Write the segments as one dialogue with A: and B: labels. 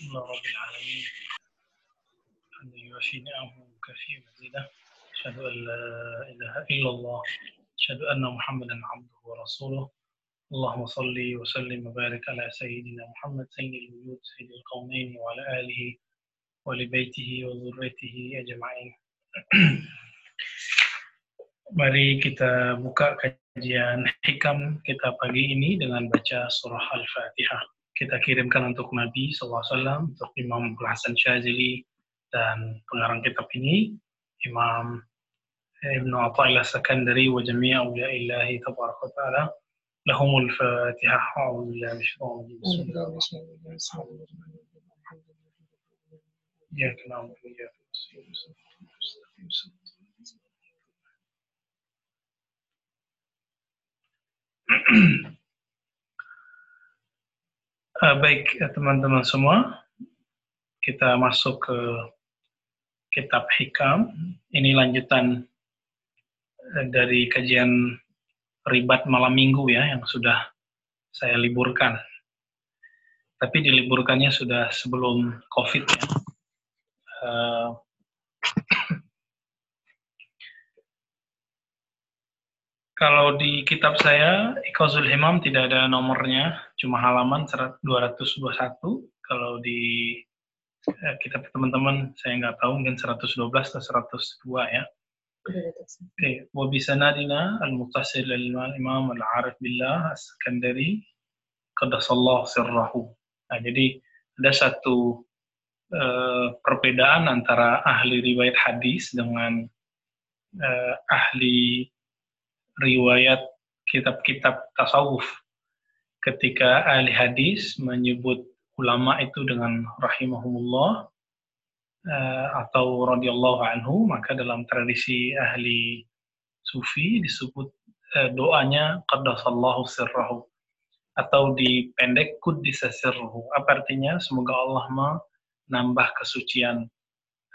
A: لله رب العالمين. الحمد يوفي نعمه كثير مزيدا. أشهد أن لا إله إلا الله. أشهد أن محمدا عبده ورسوله. اللهم صل وسلم وبارك على سيدنا محمد سيد الوجود سيد القومين وعلى آله ولبيته وذريته أجمعين. Mari kita buka kajian hikam kita pagi ini dengan baca surah Al-Fatihah. Kita kirimkan untuk Nabi SAW, untuk Imam Hasan Syazili, dan pengarang kitab ini, Imam Ibn Atta'illah Sakandari wa jami'a awliya'illahi tabaraka wa ta'ala. Lahumul Fatihah. Wa billahi Ya, kenapa ya, Uh, baik teman-teman semua, kita masuk ke kitab hikam. Ini lanjutan dari kajian ribat malam minggu ya, yang sudah saya liburkan. Tapi diliburkannya sudah sebelum COVID ya. Uh, Kalau di kitab saya, Iqazul Himam tidak ada nomornya, cuma halaman 221. Kalau di eh, kitab teman-teman, saya nggak tahu, mungkin 112 atau 102 ya. Bisanadina al-muttasil al-imam al-arif billah as-sakandari qaddasallahu sirrahu. Nah, jadi ada satu uh, perbedaan antara ahli riwayat hadis dengan uh, ahli riwayat kitab-kitab tasawuf ketika ahli hadis menyebut ulama itu dengan rahimahumullah uh, atau radhiyallahu anhu maka dalam tradisi ahli sufi disebut uh, doanya qaddasallahu sirrahu atau dipendek kuddisa sirruhu. Apa artinya? Semoga Allah menambah kesucian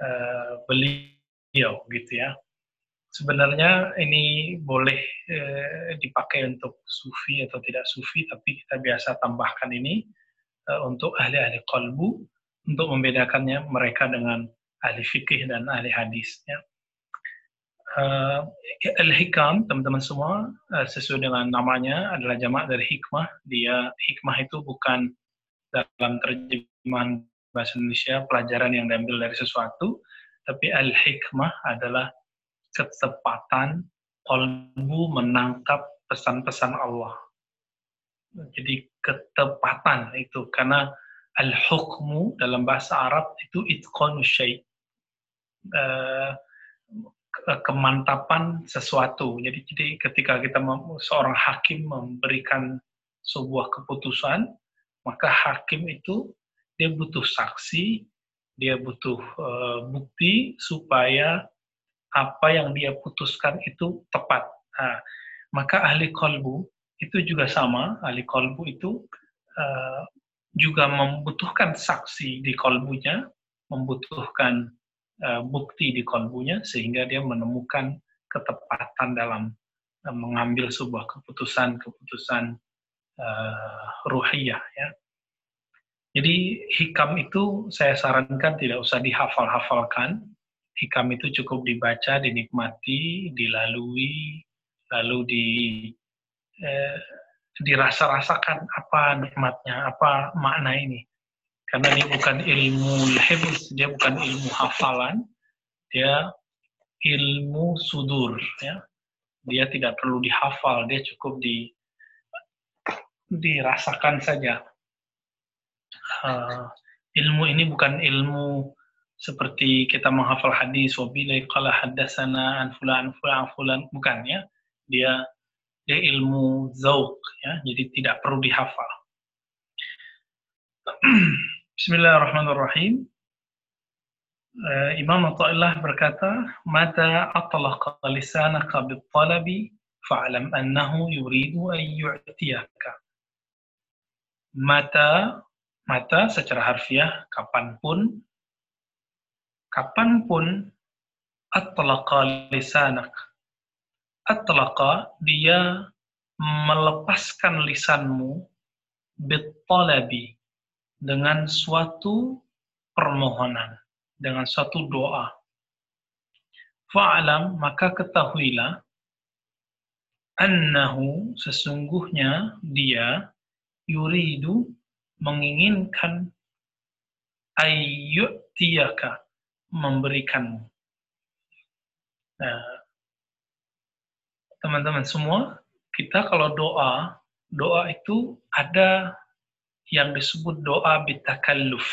A: uh, beliau gitu ya sebenarnya ini boleh eh, dipakai untuk sufi atau tidak sufi, tapi kita biasa tambahkan ini eh, untuk ahli-ahli kalbu untuk membedakannya mereka dengan ahli fikih dan ahli hadis. Ya. Uh, Al-Hikam, teman-teman semua, uh, sesuai dengan namanya adalah jamak dari hikmah. Dia hikmah itu bukan dalam terjemahan bahasa Indonesia pelajaran yang diambil dari sesuatu, tapi al-hikmah adalah ketepatan kolbu menangkap pesan-pesan Allah. Jadi ketepatan itu karena al-hukmu dalam bahasa Arab itu itqanu syai. Uh, kemantapan sesuatu. Jadi, jadi ketika kita seorang hakim memberikan sebuah keputusan, maka hakim itu dia butuh saksi, dia butuh uh, bukti supaya apa yang dia putuskan itu tepat. Nah, maka ahli kolbu itu juga sama, ahli kolbu itu uh, juga membutuhkan saksi di kolbunya, membutuhkan uh, bukti di kolbunya, sehingga dia menemukan ketepatan dalam uh, mengambil sebuah keputusan-keputusan uh, ruhiyah. Ya. Jadi hikam itu saya sarankan tidak usah dihafal-hafalkan, hikam itu cukup dibaca, dinikmati, dilalui, lalu di eh, dirasa-rasakan apa nikmatnya, apa makna ini. Karena ini bukan ilmu hifz, dia bukan ilmu hafalan, dia ilmu sudur, ya. Dia tidak perlu dihafal, dia cukup di dirasakan saja. Uh, ilmu ini bukan ilmu seperti kita menghafal hadis wabilai qala haddatsana an fulan fulan fulan. Bukan ya. Dia dia ilmu zauq ya. Jadi tidak perlu dihafal. Bismillahirrahmanirrahim. Uh, Imam Athaillah berkata mata atlaqa lisanaka bit-talabi fa'lam annahu yuridu an yu'tiyaka. Mata mata secara harfiah kapan pun kapan pun atlaqa lisanak. Atlaqa, dia melepaskan lisanmu bitalabi dengan suatu permohonan, dengan suatu doa. Fa'alam, maka ketahuilah, annahu sesungguhnya dia yuridu menginginkan ayyutiyaka memberikanmu. Nah, teman-teman semua, kita kalau doa, doa itu ada yang disebut doa bitakalluf.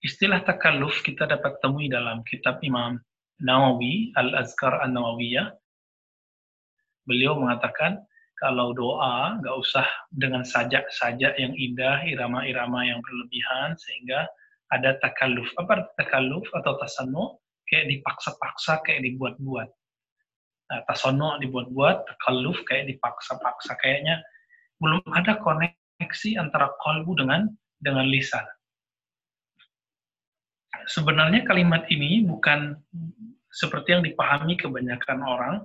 A: Istilah takalluf kita dapat temui dalam kitab Imam Nawawi, Al-Azkar An-Nawawiyah. Beliau mengatakan, kalau doa nggak usah dengan sajak-sajak yang indah, irama-irama yang berlebihan, sehingga ada takalluf. Apa takalluf atau tasannu? Kayak dipaksa-paksa, kayak dibuat-buat. Nah, tasannu dibuat-buat, takalluf kayak dipaksa-paksa. Kayaknya belum ada koneksi antara kolbu dengan dengan lisan. Sebenarnya kalimat ini bukan seperti yang dipahami kebanyakan orang.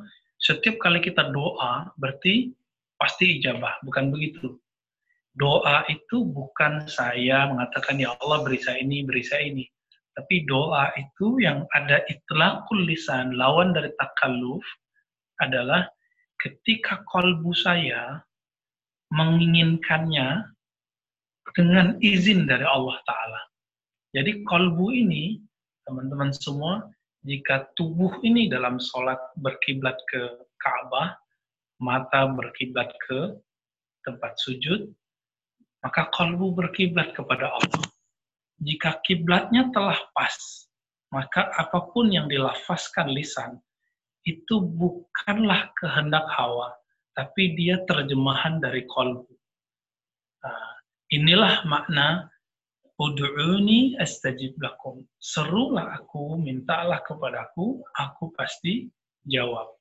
A: Setiap kali kita doa, berarti pasti ijabah, bukan begitu. Doa itu bukan saya mengatakan ya Allah beri saya ini, beri saya ini. Tapi doa itu yang ada itlaqul lisan, lawan dari takalluf adalah ketika kolbu saya menginginkannya dengan izin dari Allah Ta'ala. Jadi kolbu ini, teman-teman semua, jika tubuh ini dalam sholat berkiblat ke Ka'bah, mata berkiblat ke tempat sujud, maka kalbu berkiblat kepada Allah. Jika kiblatnya telah pas, maka apa pun yang dilafazkan lisan, itu bukanlah kehendak hawa, tapi dia terjemahan dari kalbu. Nah, inilah makna Udu'uni astajib lakum. Serulah aku, mintalah kepadaku, aku pasti jawab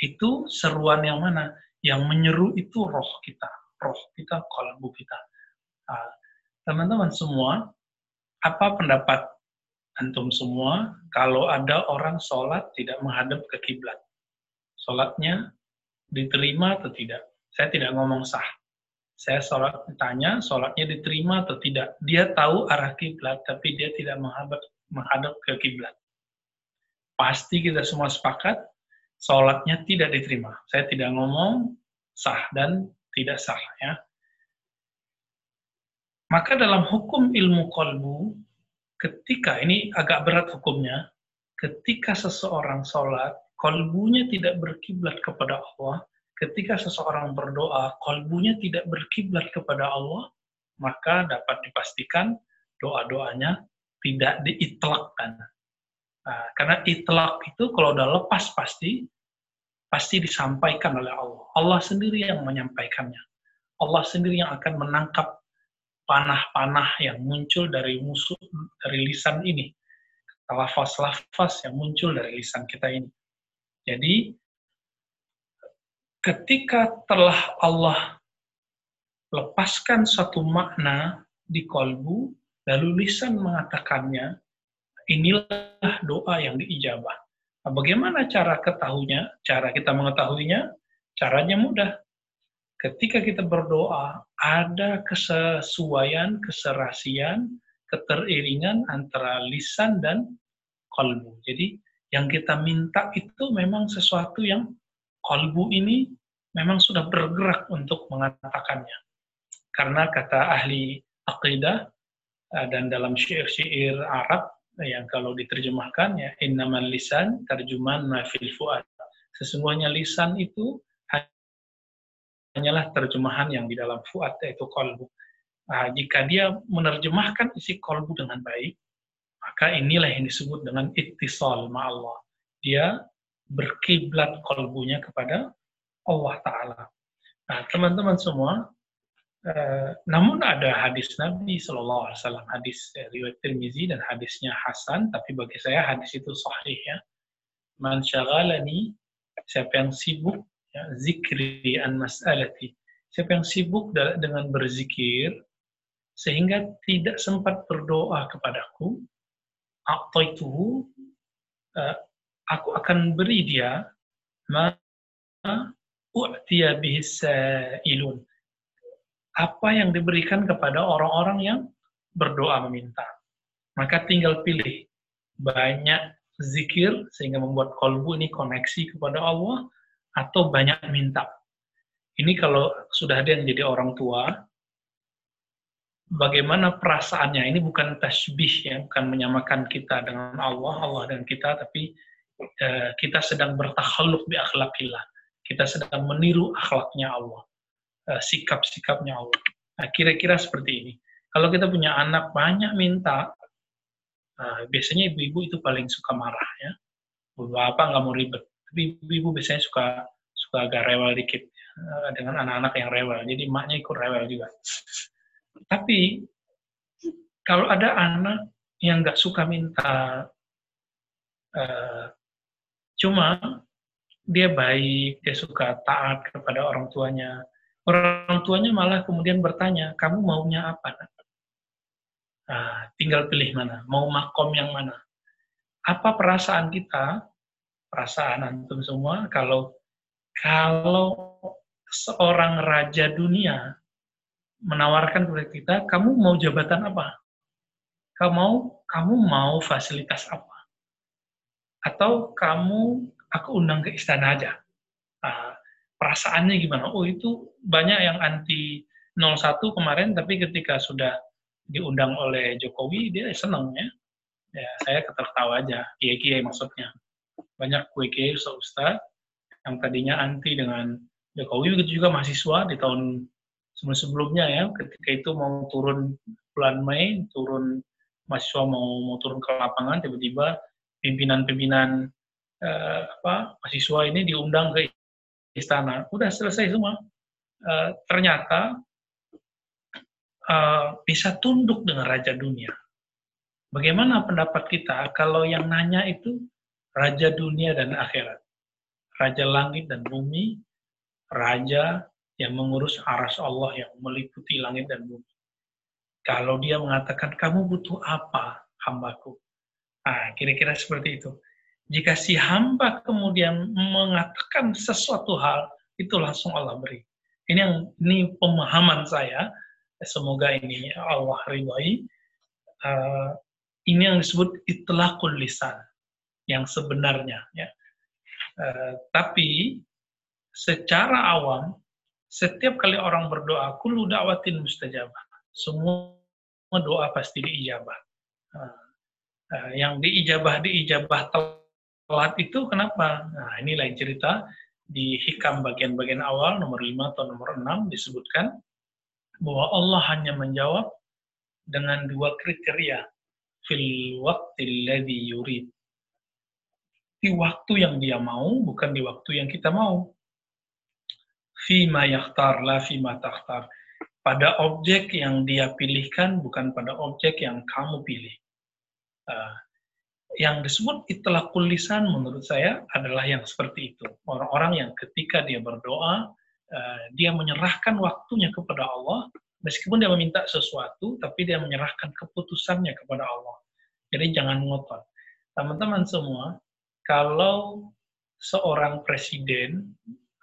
A: itu seruan yang mana? Yang menyeru itu roh kita, roh kita, kalbu kita. Ah, teman-teman semua, apa pendapat antum semua kalau ada orang sholat tidak menghadap ke kiblat? Sholatnya diterima atau tidak? Saya tidak ngomong sah. Saya sholat tanya, sholatnya diterima atau tidak? Dia tahu arah kiblat, tapi dia tidak menghadap menghadap ke kiblat. Pasti kita semua sepakat sholatnya tidak diterima. Saya tidak ngomong sah dan tidak sah. Ya. Maka dalam hukum ilmu kolbu, ketika, ini agak berat hukumnya, ketika seseorang sholat, kolbunya tidak berkiblat kepada Allah, ketika seseorang berdoa, kolbunya tidak berkiblat kepada Allah, maka dapat dipastikan doa-doanya tidak diitlakkan. Nah, karena itlak itu kalau udah lepas pasti, pasti disampaikan oleh Allah. Allah sendiri yang menyampaikannya. Allah sendiri yang akan menangkap panah-panah yang muncul dari musuh, dari lisan ini. Lafaz-lafaz yang muncul dari lisan kita ini. Jadi, ketika telah Allah lepaskan satu makna di kolbu, lalu lisan mengatakannya, inilah doa yang diijabah. Nah, bagaimana cara ketahuinya? Cara kita mengetahuinya? Caranya mudah. Ketika kita berdoa, ada kesesuaian, keserasian, keteriringan antara lisan dan kolbu. Jadi, yang kita minta itu memang sesuatu yang kolbu ini memang sudah bergerak untuk mengatakannya. Karena kata ahli aqidah eh, dan dalam syair-syair Arab, yang kalau diterjemahkan ya innamal lisan terjemahan mafil fuad. Sesungguhnya lisan itu hanyalah terjemahan yang di dalam fuad yaitu kolbu. Nah, jika dia menerjemahkan isi kolbu dengan baik, maka inilah yang disebut dengan ittisal Allah. Dia berkiblat kolbunya kepada Allah Ta'ala. Nah, teman-teman semua, Eh, namun ada hadis Nabi Shallallahu Alaihi Wasallam, hadis riwayat Tirmizi dan hadisnya Hasan, tapi bagi saya hadis itu sahih ya. Man syaghalani, siapa yang sibuk, ya, zikri an mas'alati, siapa yang sibuk dengan berzikir, sehingga tidak sempat berdoa kepadaku, itu uh, aku akan beri dia ma u'tiya ilun apa yang diberikan kepada orang-orang yang berdoa meminta. Maka tinggal pilih banyak zikir sehingga membuat kolbu ini koneksi kepada Allah atau banyak minta. Ini kalau sudah ada yang jadi orang tua, bagaimana perasaannya? Ini bukan tasbih ya, bukan menyamakan kita dengan Allah, Allah dan kita, tapi uh, kita sedang bertakhaluk bi akhlakillah. Kita sedang meniru akhlaknya Allah, uh, sikap-sikapnya Allah. Nah, kira-kira seperti ini. Kalau kita punya anak banyak minta, uh, biasanya ibu-ibu itu paling suka marah ya. Bapak nggak mau ribet, tapi ibu-ibu biasanya suka suka agak rewel dikit uh, dengan anak-anak yang rewel. Jadi maknya ikut rewel juga. Tapi kalau ada anak yang nggak suka minta, uh, cuma dia baik, dia suka taat kepada orang tuanya, Orang tuanya malah kemudian bertanya, kamu maunya apa? Nah, tinggal pilih mana, mau makom yang mana. Apa perasaan kita, perasaan antum semua, kalau kalau seorang raja dunia menawarkan kepada kita, kamu mau jabatan apa? Kamu mau, kamu mau fasilitas apa? Atau kamu aku undang ke istana aja? Nah, perasaannya gimana? Oh itu banyak yang anti 01 kemarin, tapi ketika sudah diundang oleh Jokowi, dia senang ya. Ya, saya tertawa aja, kiai-kiai maksudnya. Banyak kue-kue ustaz yang tadinya anti dengan Jokowi, begitu juga mahasiswa di tahun sebelum-sebelumnya ya, ketika itu mau turun bulan Mei, turun mahasiswa mau, mau turun ke lapangan, tiba-tiba pimpinan-pimpinan eh, apa mahasiswa ini diundang ke istana. Udah selesai semua. Uh, ternyata uh, bisa tunduk dengan raja dunia. Bagaimana pendapat kita kalau yang nanya itu raja dunia dan akhirat? Raja langit dan bumi, raja yang mengurus aras Allah yang meliputi langit dan bumi. Kalau dia mengatakan, kamu butuh apa, hambaku? Nah, kira-kira seperti itu. Jika si hamba kemudian mengatakan sesuatu hal, itu langsung Allah beri. Ini yang ini pemahaman saya. Semoga ini Allah ridhoi. Uh, ini yang disebut itlaqul lisan yang sebenarnya ya. Uh, tapi secara awam setiap kali orang berdoa kullu da'watin mustajabah. Semua doa pasti diijabah. Uh, uh, yang diijabah diijabah telat itu kenapa? Nah, ini lain cerita. Di hikam bagian-bagian awal, nomor 5 atau nomor 6, disebutkan bahwa Allah hanya menjawab dengan dua kriteria. Fil waktu ladhi yurid. Di waktu yang dia mau, bukan di waktu yang kita mau. Fima yakhtar, la fima takhtar. Pada objek yang dia pilihkan, bukan pada objek yang kamu pilih. Uh, yang disebut itulah kulisan menurut saya adalah yang seperti itu. Orang-orang yang ketika dia berdoa, uh, dia menyerahkan waktunya kepada Allah, meskipun dia meminta sesuatu, tapi dia menyerahkan keputusannya kepada Allah. Jadi jangan ngotot. Teman-teman semua, kalau seorang presiden,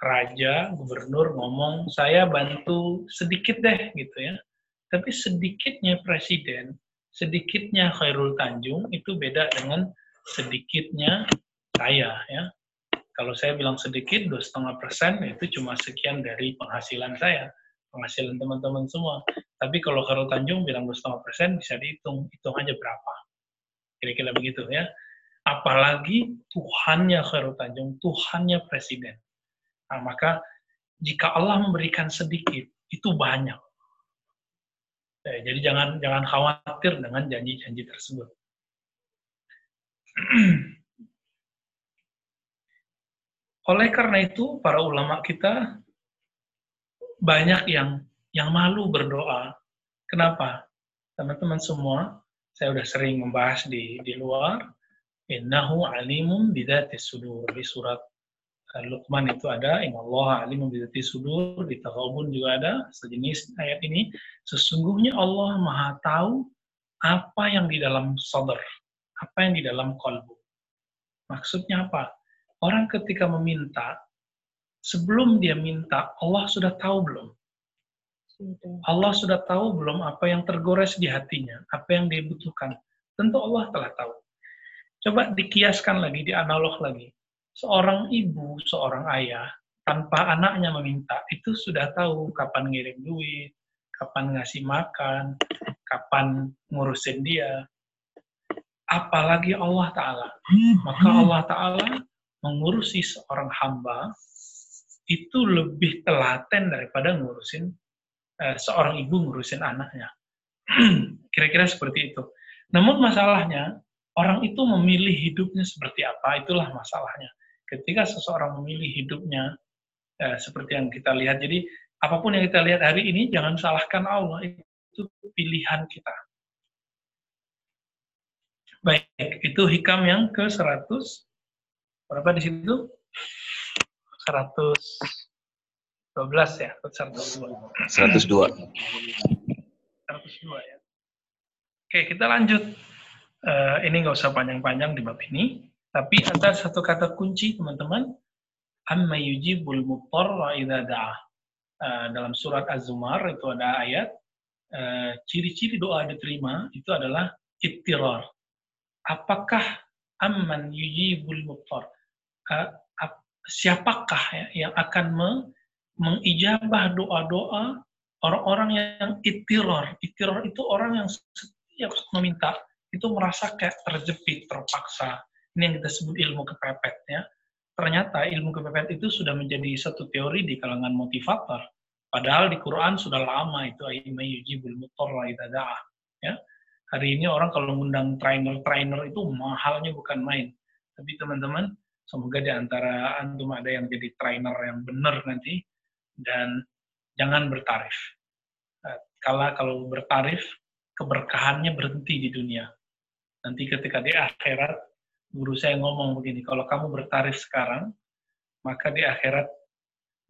A: raja, gubernur ngomong, saya bantu sedikit deh gitu ya. Tapi sedikitnya presiden sedikitnya Khairul Tanjung itu beda dengan sedikitnya saya ya. Kalau saya bilang sedikit dua setengah persen itu cuma sekian dari penghasilan saya, penghasilan teman-teman semua. Tapi kalau Khairul Tanjung bilang dua setengah persen bisa dihitung, hitung aja berapa. Kira-kira begitu ya. Apalagi Tuhannya Khairul Tanjung, Tuhannya Presiden. Nah, maka jika Allah memberikan sedikit, itu banyak. Eh, jadi jangan jangan khawatir dengan janji-janji tersebut. Oleh karena itu, para ulama kita banyak yang yang malu berdoa. Kenapa? Teman-teman semua, saya sudah sering membahas di di luar. Innahu alimun bidatis sudur di surat Luqman itu ada, Allah alim bidati sudur, di Taghabun juga ada, sejenis ayat ini. Sesungguhnya Allah maha tahu apa yang di dalam sadar, apa yang di dalam kolbu. Maksudnya apa? Orang ketika meminta, sebelum dia minta, Allah sudah tahu belum? Allah sudah tahu belum apa yang tergores di hatinya, apa yang dia butuhkan. Tentu Allah telah tahu. Coba dikiaskan lagi, dianalog lagi. Seorang ibu, seorang ayah, tanpa anaknya meminta, itu sudah tahu kapan ngirim duit, kapan ngasih makan, kapan ngurusin dia. Apalagi Allah Ta'ala. Maka Allah Ta'ala mengurusi seorang hamba itu lebih telaten daripada ngurusin uh, seorang ibu ngurusin anaknya. Kira-kira seperti itu. Namun masalahnya, orang itu memilih hidupnya seperti apa, itulah masalahnya. Ketika seseorang memilih hidupnya uh, seperti yang kita lihat, jadi apa pun yang kita lihat hari ini, jangan salahkan Allah, itu pilihan kita. Baik, itu hikam yang ke-100. Berapa di situ? 112 ya, 102.
B: 102.
A: 102 ya. Oke, kita lanjut. Uh, ini nggak usah panjang-panjang di bab ini, tapi ada satu kata kunci teman-teman. Amma yujibul muttarra idza da'a. Uh, dalam surat Az-Zumar itu ada ayat uh, ciri-ciri doa diterima itu adalah ittirar. Apakah amman yujibul muttar? Uh, siapakah ya, yang akan me, mengijabah doa-doa orang-orang yang itiror. Itiror itu orang yang setiap meminta itu merasa kayak terjepit, terpaksa. Ini yang kita sebut ilmu kepepet ya. Ternyata ilmu kepepet itu sudah menjadi satu teori di kalangan motivator. Padahal di Quran sudah lama itu yujibul mutarra ya. Hari ini orang kalau mengundang trainer-trainer itu mahalnya bukan main. Tapi teman-teman, Semoga di antara antum ada yang jadi trainer yang benar nanti dan jangan bertarif. Eh, kalau kalau bertarif, keberkahannya berhenti di dunia. Nanti ketika di akhirat, guru saya ngomong begini, kalau kamu bertarif sekarang, maka di akhirat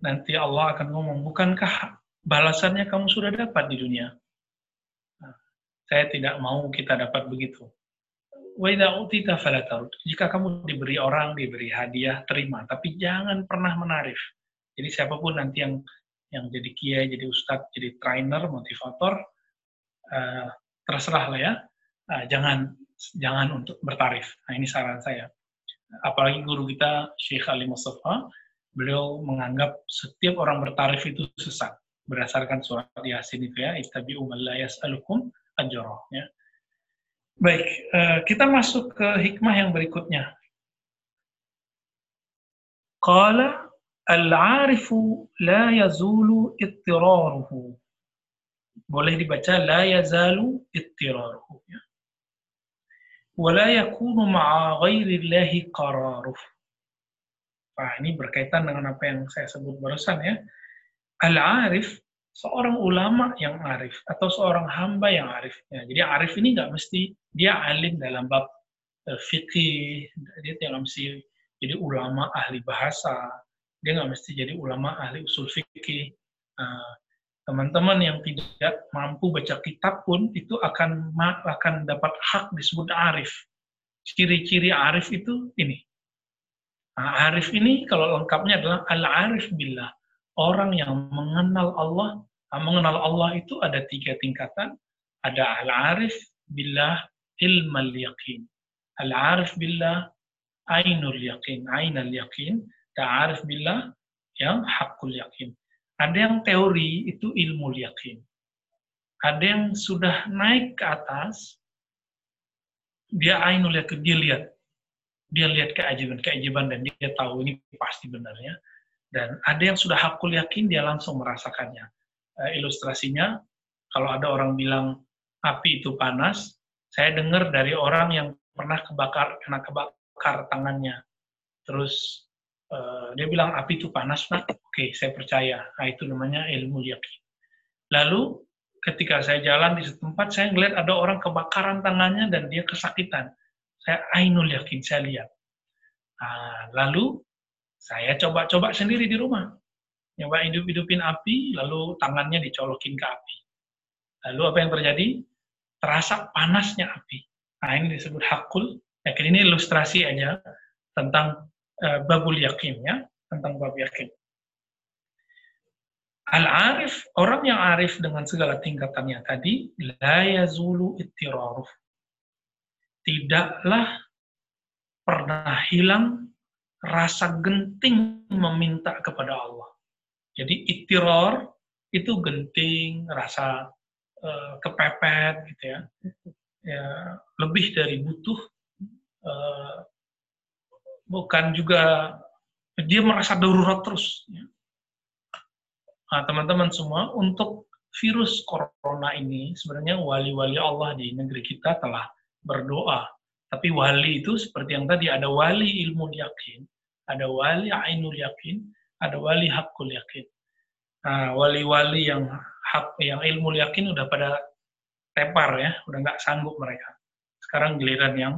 A: nanti Allah akan ngomong, bukankah balasannya kamu sudah dapat di dunia? Nah, saya tidak mau kita dapat begitu. Jika kamu diberi orang, diberi hadiah, terima. Tapi jangan pernah menarif. Jadi siapa pun nanti yang yang jadi kiai, jadi ustadz, jadi trainer, motivator, uh, terserah lah ya. Uh, jangan jangan untuk bertarif. Nah ini saran saya. Apalagi guru kita Syekh Ali Mustafa, beliau menganggap setiap orang bertarif itu sesat berdasarkan surat Yasin itu ya, ittabi'u man la yas'alukum ya. Baik, uh, kita masuk ke hikmah yang berikutnya. Qala al-arifu la yazulu ittiraruhu. Boleh dibaca la yazalu ittiraruhu. Ya. Wala yakunu ma'a ghairillahi qararuh. Nah, ini berkaitan dengan apa yang saya sebut barusan ya. Al-arif seorang ulama yang arif atau seorang hamba yang arif. Ya, jadi arif ini nggak mesti dia alim dalam bab uh, fikih, dia tidak mesti jadi ulama ahli bahasa, dia nggak mesti jadi ulama ahli usul fikih. Uh, teman-teman yang tidak mampu baca kitab pun itu akan akan dapat hak disebut arif. Ciri-ciri arif itu ini. Nah, arif ini kalau lengkapnya adalah al-arif billah orang yang mengenal Allah, ah, mengenal Allah itu ada tiga tingkatan. Ada al-arif billah ilmal yaqin. Al-arif billah ainul yaqin, ainal yaqin. Ta'arif billah yang hakul yakin. Ada yang teori itu ilmu yakin. Ada yang sudah naik ke atas, dia ainul yakin, dia lihat. Dia lihat keajaiban-keajaiban dan dia tahu ini pasti benarnya dan ada yang sudah hakul yakin, dia langsung merasakannya. Uh, ilustrasinya, kalau ada orang bilang api itu panas, saya dengar dari orang yang pernah kebakar, kena kebakar tangannya. Terus uh, dia bilang api itu panas, nak. Oke, okay, saya percaya. Nah, itu namanya ilmu yakin. Lalu ketika saya jalan di setempat, saya ngeliat ada orang kebakaran tangannya dan dia kesakitan. Saya ainul yakin, saya lihat. Nah, lalu saya coba-coba sendiri di rumah. Nyoba hidup-hidupin api, lalu tangannya dicolokin ke api. Lalu apa yang terjadi? Terasa panasnya api. Nah ini disebut hakul. Yakin ini ilustrasi aja tentang uh, babul yakin ya, tentang bab yakin. Al-arif, orang yang arif dengan segala tingkatannya tadi, la yazulu ittiraruf. Tidaklah pernah hilang rasa genting meminta kepada Allah. Jadi ittiror itu genting, rasa uh, kepepet gitu ya. ya. Lebih dari butuh, uh, bukan juga dia merasa darurat terus. Ya Nah, teman-teman semua, untuk virus corona ini, sebenarnya wali-wali Allah di negeri kita telah berdoa. Tapi wali itu seperti yang tadi, ada wali ilmu yakin, ada wali ainul yakin, ada wali hakul yakin. Nah, wali-wali yang hak, yang ilmu yakin udah pada tepar ya, udah nggak sanggup mereka. Sekarang giliran yang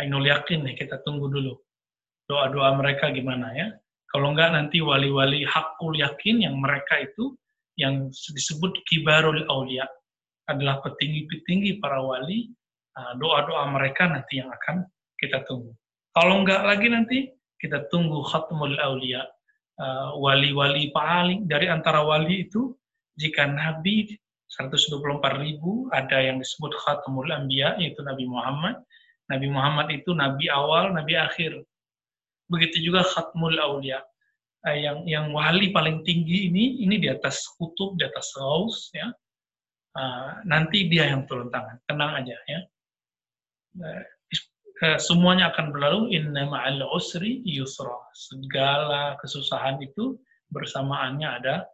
A: ainul yakin nih, kita tunggu dulu. Doa-doa mereka gimana ya. Kalau enggak nanti wali-wali hakul yakin yang mereka itu yang disebut kibarul aulia adalah petinggi-petinggi para wali, ah, doa-doa mereka nanti yang akan kita tunggu. Kalau enggak lagi nanti kita tunggu khatmul aulia, ah, wali-wali paling dari antara wali itu jika Nabi 124 ribu ada yang disebut khatmul anbiya yaitu Nabi Muhammad. Nabi Muhammad itu nabi awal, nabi akhir. Begitu juga khatmul aulia. Uh, yang yang wali paling tinggi ini ini di atas kutub, di atas raus ya. Uh, nanti dia yang turun tangan. Tenang aja ya. Uh, semuanya akan berlalu inna ma'al usri yusra. Segala kesusahan itu bersamaannya ada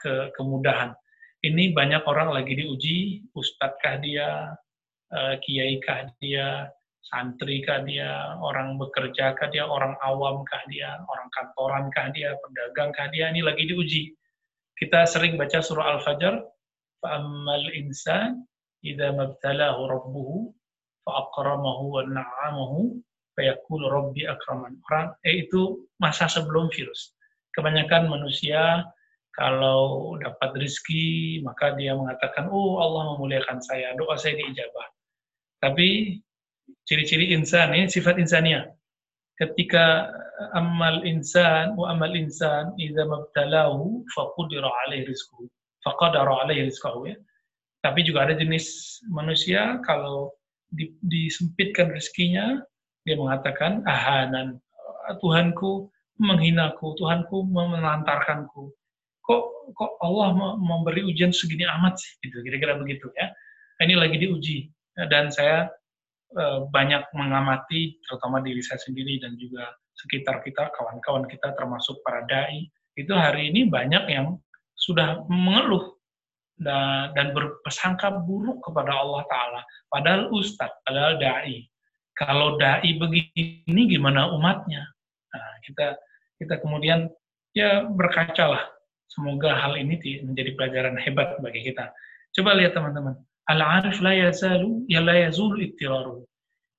A: ke kemudahan. Ini banyak orang lagi diuji, ustadzkah dia, uh, kiaikah dia, santri kah dia, orang bekerja kah dia, orang awam kah dia, orang kantoran kah dia, pedagang kah dia, ini lagi diuji. Kita sering baca surah Al-Fajr, فَأَمَّا الْإِنسَانِ إِذَا مَبْتَلَاهُ رَبُّهُ فَأَقْرَمَهُ وَنَعَّمَهُ فَيَقُولُ رَبِّ أَكْرَمَنْ Orang, eh, itu masa sebelum virus. Kebanyakan manusia kalau dapat rezeki, maka dia mengatakan, oh Allah memuliakan saya, doa saya diijabah. Tapi ciri-ciri insan ini sifat insania. Ketika amal insan wa amal insan idza mabtalahu faqudira alaihi rizquhu. Faqadara alaihi rizquhu ya. Tapi juga ada jenis manusia kalau di, disempitkan rezekinya dia mengatakan ahanan Tuhanku menghinaku, Tuhanku menelantarkanku. Kok kok Allah memberi ujian segini amat sih? Gitu, kira-kira begitu ya. Ini lagi diuji dan saya Eh, banyak mengamati, terutama diri saya sendiri dan juga sekitar kita, kawan-kawan kita, termasuk para dai, itu hari ini banyak yang sudah mengeluh dan, dan berpesangka buruk kepada Allah Ta'ala. Padahal ustadz, padahal dai. Kalau dai begini, gimana umatnya? Nah, kita kita kemudian ya berkacalah. Semoga hal ini menjadi pelajaran hebat bagi kita. Coba lihat teman-teman. Al-arif la yazalu, ya la yazulu ittiraru.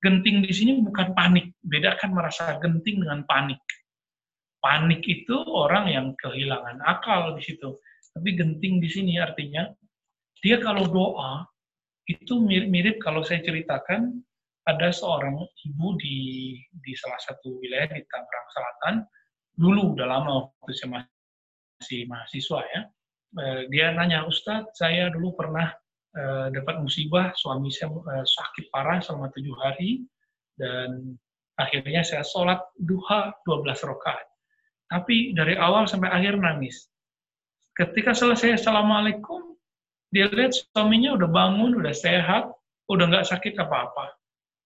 A: Genting di sini bukan panik. Bedakan merasa genting dengan panik. Panik itu orang yang kehilangan akal di situ. Tapi genting di sini artinya dia kalau doa itu mirip-mirip kalau saya ceritakan ada seorang ibu di di salah satu wilayah di Tangerang Selatan dulu udah lama waktu saya masih mahasiswa ya eh, dia nanya Ustadz saya dulu pernah uh, dapat musibah, suami saya uh, sakit parah selama tujuh hari, dan akhirnya saya sholat duha 12 rakaat. Tapi dari awal sampai akhir nangis. Ketika selesai Assalamualaikum, dia lihat suaminya udah bangun, udah sehat, udah nggak sakit apa-apa.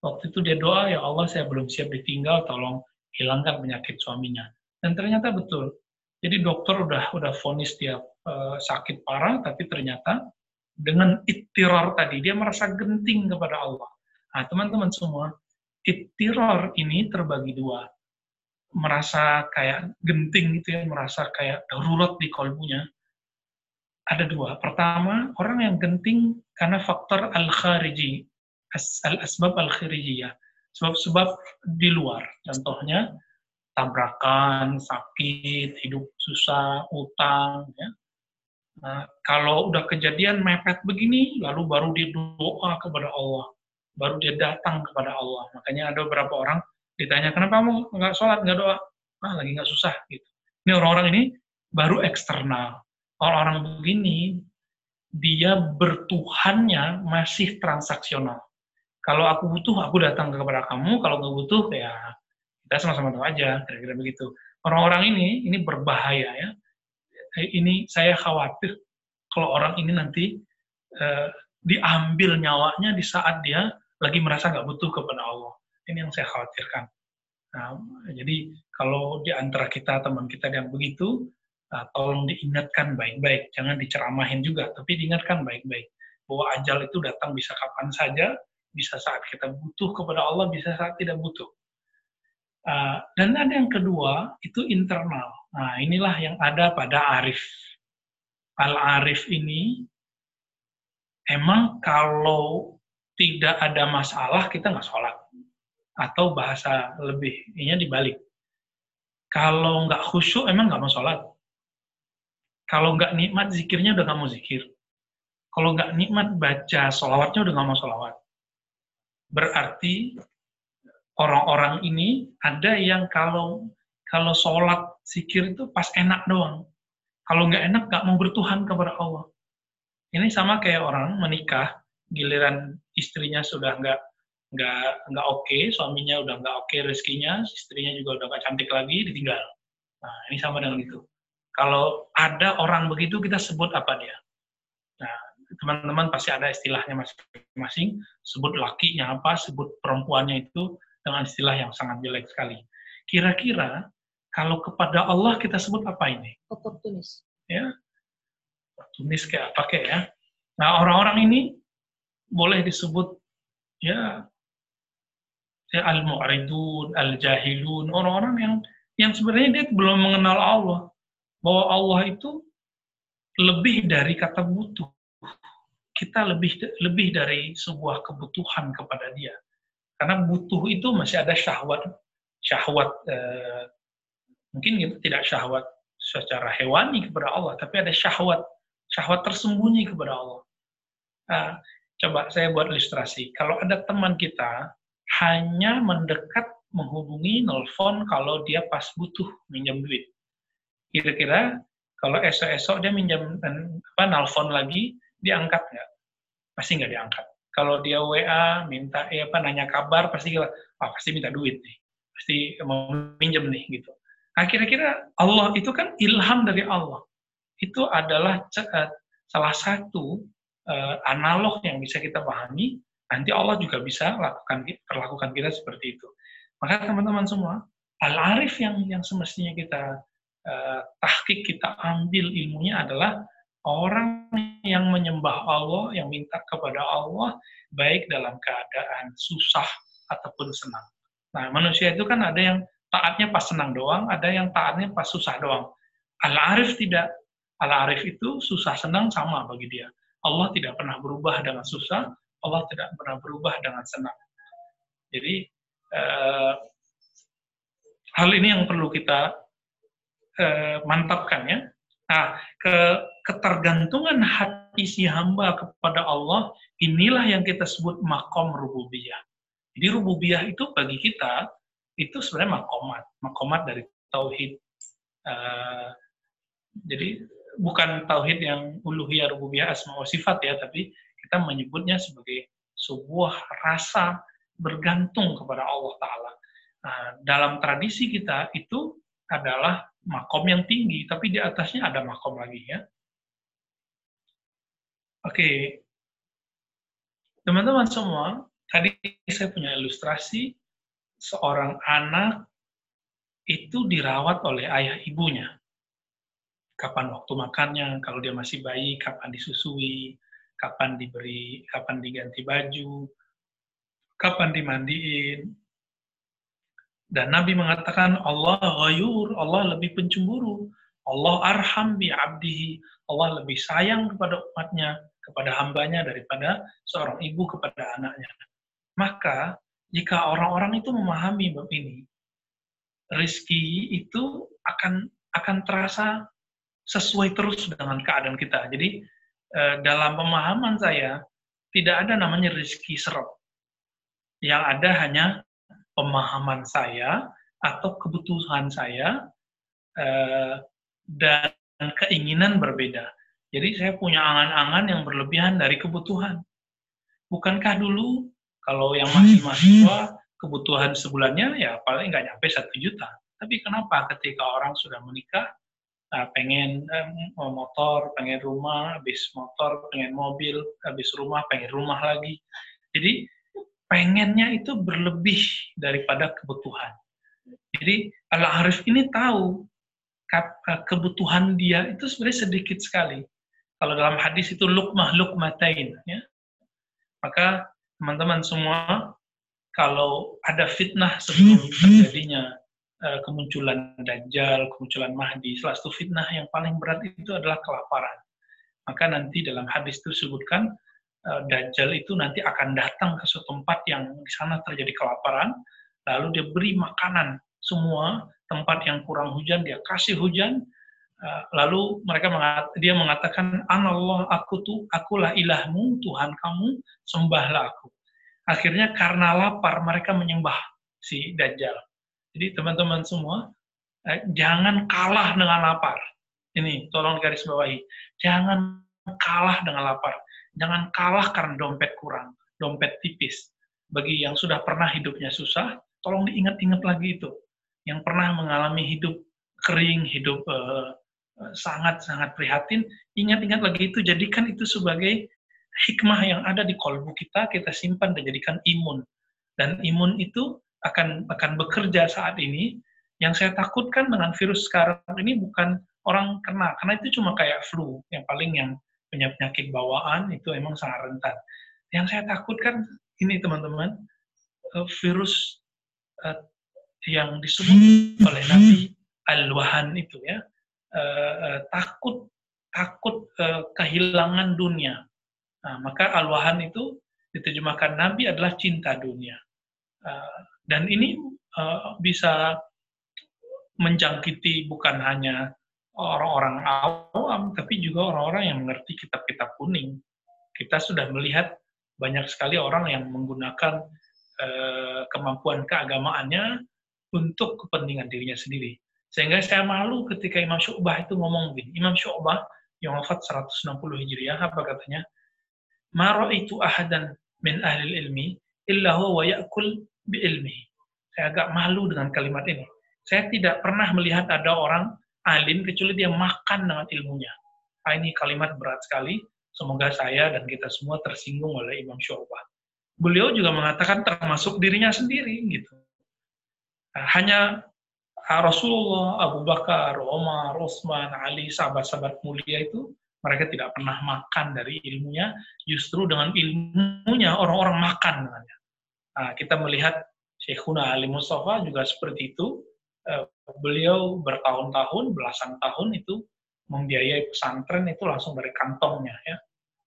A: Waktu itu dia doa, ya Allah saya belum siap ditinggal, tolong hilangkan penyakit suaminya. Dan ternyata betul. Jadi dokter udah udah vonis dia uh, sakit parah, tapi ternyata dengan ittirar tadi, dia merasa genting kepada Allah. Nah, teman-teman semua, ittirar ini terbagi dua. Merasa kayak genting gitu ya, merasa kayak darurat di kolbunya. Ada dua. Pertama, orang yang genting karena faktor al-khariji, al-asbab al-kharijiyah. Sebab-sebab di luar. Contohnya, tabrakan, sakit, hidup susah, utang, ya. Nah, kalau udah kejadian mepet begini, lalu baru dia doa kepada Allah, baru dia datang kepada Allah. Makanya ada beberapa orang ditanya, kenapa kamu nggak sholat, nggak doa? Ah, lagi nggak susah. gitu. Ini orang-orang ini baru eksternal. Orang-orang begini, dia bertuhannya masih transaksional. Kalau aku butuh, aku datang kepada kamu. Kalau nggak butuh, ya kita sama-sama tahu aja. Kira-kira begitu. Orang-orang ini, ini berbahaya ya. Ini saya khawatir kalau orang ini nanti eh, diambil nyawanya di saat dia lagi merasa nggak butuh kepada Allah. Ini yang saya khawatirkan. Nah, jadi kalau di antara kita teman kita yang begitu, uh, tolong diingatkan baik-baik, jangan diceramahin juga, tapi diingatkan baik-baik bahwa ajal itu datang bisa kapan saja, bisa saat kita butuh kepada Allah, bisa saat tidak butuh. Uh, dan ada yang kedua itu internal. Nah inilah yang ada pada arif. Al arif ini emang kalau tidak ada masalah kita nggak sholat atau bahasa lebihnya dibalik. Kalau nggak khusyuk emang nggak mau sholat. Kalau nggak nikmat zikirnya udah nggak mau zikir. Kalau nggak nikmat baca sholawatnya udah nggak mau sholawat. Berarti orang-orang ini ada yang kalau kalau sholat zikir itu pas enak doang. Kalau nggak enak nggak mau bertuhan kepada Allah. Ini sama kayak orang menikah, giliran istrinya sudah nggak nggak nggak oke, okay, suaminya udah nggak oke okay rezekinya, istrinya juga udah nggak cantik lagi, ditinggal. Nah, ini sama dengan itu. Kalau ada orang begitu, kita sebut apa dia? Nah, teman-teman pasti ada istilahnya masing-masing, sebut lakinya apa, sebut perempuannya itu dengan istilah yang sangat jelek sekali. Kira-kira kalau kepada Allah kita sebut apa ini?
B: Oportunis.
A: Ya, oportunis kayak apa kayak ya? Nah, orang-orang ini boleh disebut ya ya al-mu'ridun, al-jahilun, orang-orang yang yang sebenarnya dia belum mengenal Allah. Bahwa Allah itu lebih dari kata butuh. Kita lebih lebih dari sebuah kebutuhan kepada dia. Karena butuh itu masih ada syahwat syahwat eh, mungkin kita tidak syahwat secara hewani kepada Allah, tapi ada syahwat syahwat tersembunyi kepada Allah. Nah, coba saya buat ilustrasi. Kalau ada teman kita hanya mendekat menghubungi nelfon kalau dia pas butuh minjam duit. Kira-kira kalau esok-esok dia minjam apa nelfon lagi, diangkat nggak? Pasti nggak diangkat. Kalau dia WA minta eh, apa nanya kabar pasti ah, pasti minta duit nih, pasti mau minjem nih gitu. Nah kira-kira Allah itu kan ilham dari Allah. Itu adalah eh, salah satu uh, analog yang bisa kita pahami nanti Allah juga bisa lakukan perlakukan kita seperti itu. Maka teman-teman semua, al-arif yang yang semestinya kita uh, tahkik kita ambil ilmunya adalah orang yang menyembah Allah, yang minta kepada Allah baik dalam keadaan susah ataupun senang. Nah, manusia itu kan ada yang taatnya pas senang doang, ada yang taatnya pas susah doang. Al-arif tidak. Al-arif itu susah senang sama bagi dia. Allah tidak pernah berubah dengan susah, Allah tidak pernah berubah dengan senang. Jadi eh, hal ini yang perlu kita eh, mantapkan ya. Nah, ke, ketergantungan hati si hamba kepada Allah inilah yang kita sebut makom rububiyah. Jadi rububiyah itu bagi kita itu sebenarnya makomat, makomat dari tauhid. Uh, jadi bukan tauhid yang uluhiyah rububiyah asma wa sifat ya, tapi kita menyebutnya sebagai sebuah rasa bergantung kepada Allah Ta'ala. Nah, dalam tradisi kita itu adalah makom yang tinggi, tapi di atasnya ada makom lagi ya. Oke, teman-teman semua, tadi saya punya ilustrasi seorang anak itu dirawat oleh ayah ibunya. Kapan waktu makannya, kalau dia masih bayi, kapan disusui, kapan diberi, kapan diganti baju, kapan dimandiin. Dan Nabi mengatakan Allah ghayur, Allah lebih pencemburu. Allah arham bi abdihi, Allah lebih sayang kepada umatnya, kepada hambanya daripada seorang ibu kepada anaknya. Maka jika orang-orang itu memahami bab ini, rizki itu akan akan terasa sesuai terus dengan keadaan kita. Jadi Eh, dalam pemahaman saya tidak ada namanya rezeki serap. Yang ada hanya pemahaman saya atau kebutuhan saya eh, dan keinginan berbeda. Jadi saya punya angan-angan yang berlebihan dari kebutuhan. Bukankah dulu kalau yang masih mahasiswa kebutuhan sebulannya ya paling nggak nyampe satu juta. Tapi kenapa ketika orang sudah menikah Nah, pengen eh, motor, pengen rumah, habis motor, pengen mobil, habis rumah, pengen rumah lagi. Jadi pengennya itu berlebih daripada kebutuhan. Jadi Al-Arif ini tahu kebutuhan dia itu sebenarnya sedikit sekali. Kalau dalam hadis itu lukmah lukmatain, ya. Maka teman-teman semua, kalau ada fitnah sebelum terjadinya Eh, kemunculan Dajjal, kemunculan Mahdi. Salah satu fitnah yang paling berat itu adalah kelaparan. Maka nanti dalam hadis itu disebutkan Dajjal itu nanti akan datang ke suatu tempat yang di sana terjadi kelaparan, lalu dia beri makanan semua tempat yang kurang hujan dia kasih hujan, uh, lalu mereka mengat, dia mengatakan Anallah aku tuh akulah ilahmu Tuhan kamu sembahlah aku. Akhirnya karena lapar mereka menyembah si Dajjal jadi teman-teman semua, eh, jangan kalah dengan lapar. Ini tolong garis bawahi. Jangan kalah dengan lapar. Jangan kalah karena dompet kurang, dompet tipis. Bagi yang sudah pernah hidupnya susah, tolong diingat-ingat lagi itu. Yang pernah mengalami hidup kering, hidup sangat-sangat uh, prihatin, ingat-ingat lagi itu, jadikan itu sebagai hikmah yang ada di kolbu kita, kita simpan dan jadikan imun. Dan imun itu akan akan bekerja saat ini, yang saya takutkan dengan virus sekarang ini bukan orang kena, karena itu cuma kayak flu, yang paling yang penyakit bawaan itu emang sangat rentan. Yang saya takutkan ini teman-teman, eh, virus uh, yang disebut oleh Nabi Al-Wahan itu ya, uh, takut takut kehilangan dunia. Nah, maka Al-Wahan itu diterjemahkan Nabi adalah cinta dunia. Dan ini bisa menjangkiti bukan hanya orang-orang awam, tapi juga orang-orang yang mengerti kitab-kitab kuning. Kita sudah melihat banyak sekali orang yang menggunakan uh, kemampuan keagamaannya untuk kepentingan dirinya sendiri. Sehingga saya malu ketika Imam Syu'bah itu ngomong begini. Imam Syu'bah yang wafat 160 Hijriah, apa katanya? Maro itu ahadan min ahli ilmi illa huwa ya'kul biilmi. Saya agak malu dengan kalimat ini. Saya tidak pernah melihat ada orang alim kecuali dia makan dengan ilmunya. Nah, ini kalimat berat sekali. Semoga saya dan kita semua tersinggung oleh Imam Syu'bah. Beliau juga mengatakan termasuk dirinya sendiri gitu. Nah, hanya Rasulullah, Abu Bakar, Umar, Utsman, Ali, sahabat-sahabat mulia itu mereka tidak pernah makan dari ilmunya, justru dengan ilmunya orang-orang makan dengannya. Nah, kita melihat Syekhuna Ali Mustafa juga seperti itu. Eh, beliau bertahun-tahun, belasan tahun itu membiayai pesantren itu langsung dari kantongnya. ya.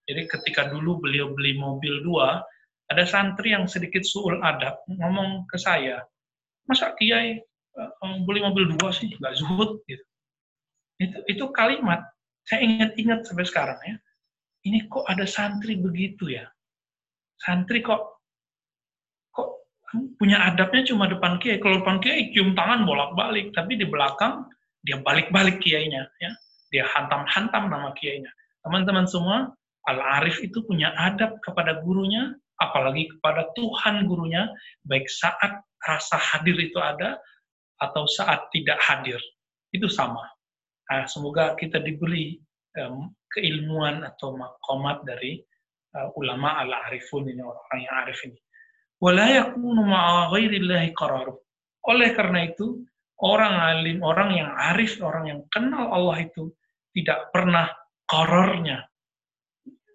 A: Jadi ketika dulu beliau beli mobil dua, ada santri yang sedikit suul adab ngomong ke saya, masa kiai uh, beli mobil dua sih, nggak zuhud gitu. Itu, itu kalimat saya ingat-ingat sampai sekarang ya. Ini kok ada santri begitu ya? Santri kok punya adabnya cuma depan kiai. Kalau depan kiai cium tangan bolak-balik, tapi di belakang dia balik-balik kiainya, ya. Dia hantam-hantam nama kiainya. Teman-teman semua, Al-Arif itu punya adab kepada gurunya, apalagi kepada Tuhan gurunya, baik saat rasa hadir itu ada, atau saat tidak hadir. Itu sama. Nah, semoga kita diberi um, keilmuan atau makomat dari uh, ulama al-arifun ini, orang-orang yang arif ini wala yakunu ma'a. Oleh karena itu, orang alim, orang yang arif, orang yang kenal Allah itu tidak pernah korornya.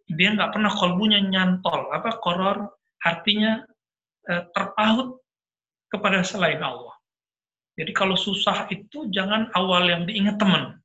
A: Dia nggak pernah kolbunya nyantol. Apa koror? Artinya eh, terpaut kepada selain Allah. Jadi kalau susah itu jangan awal yang diingat teman.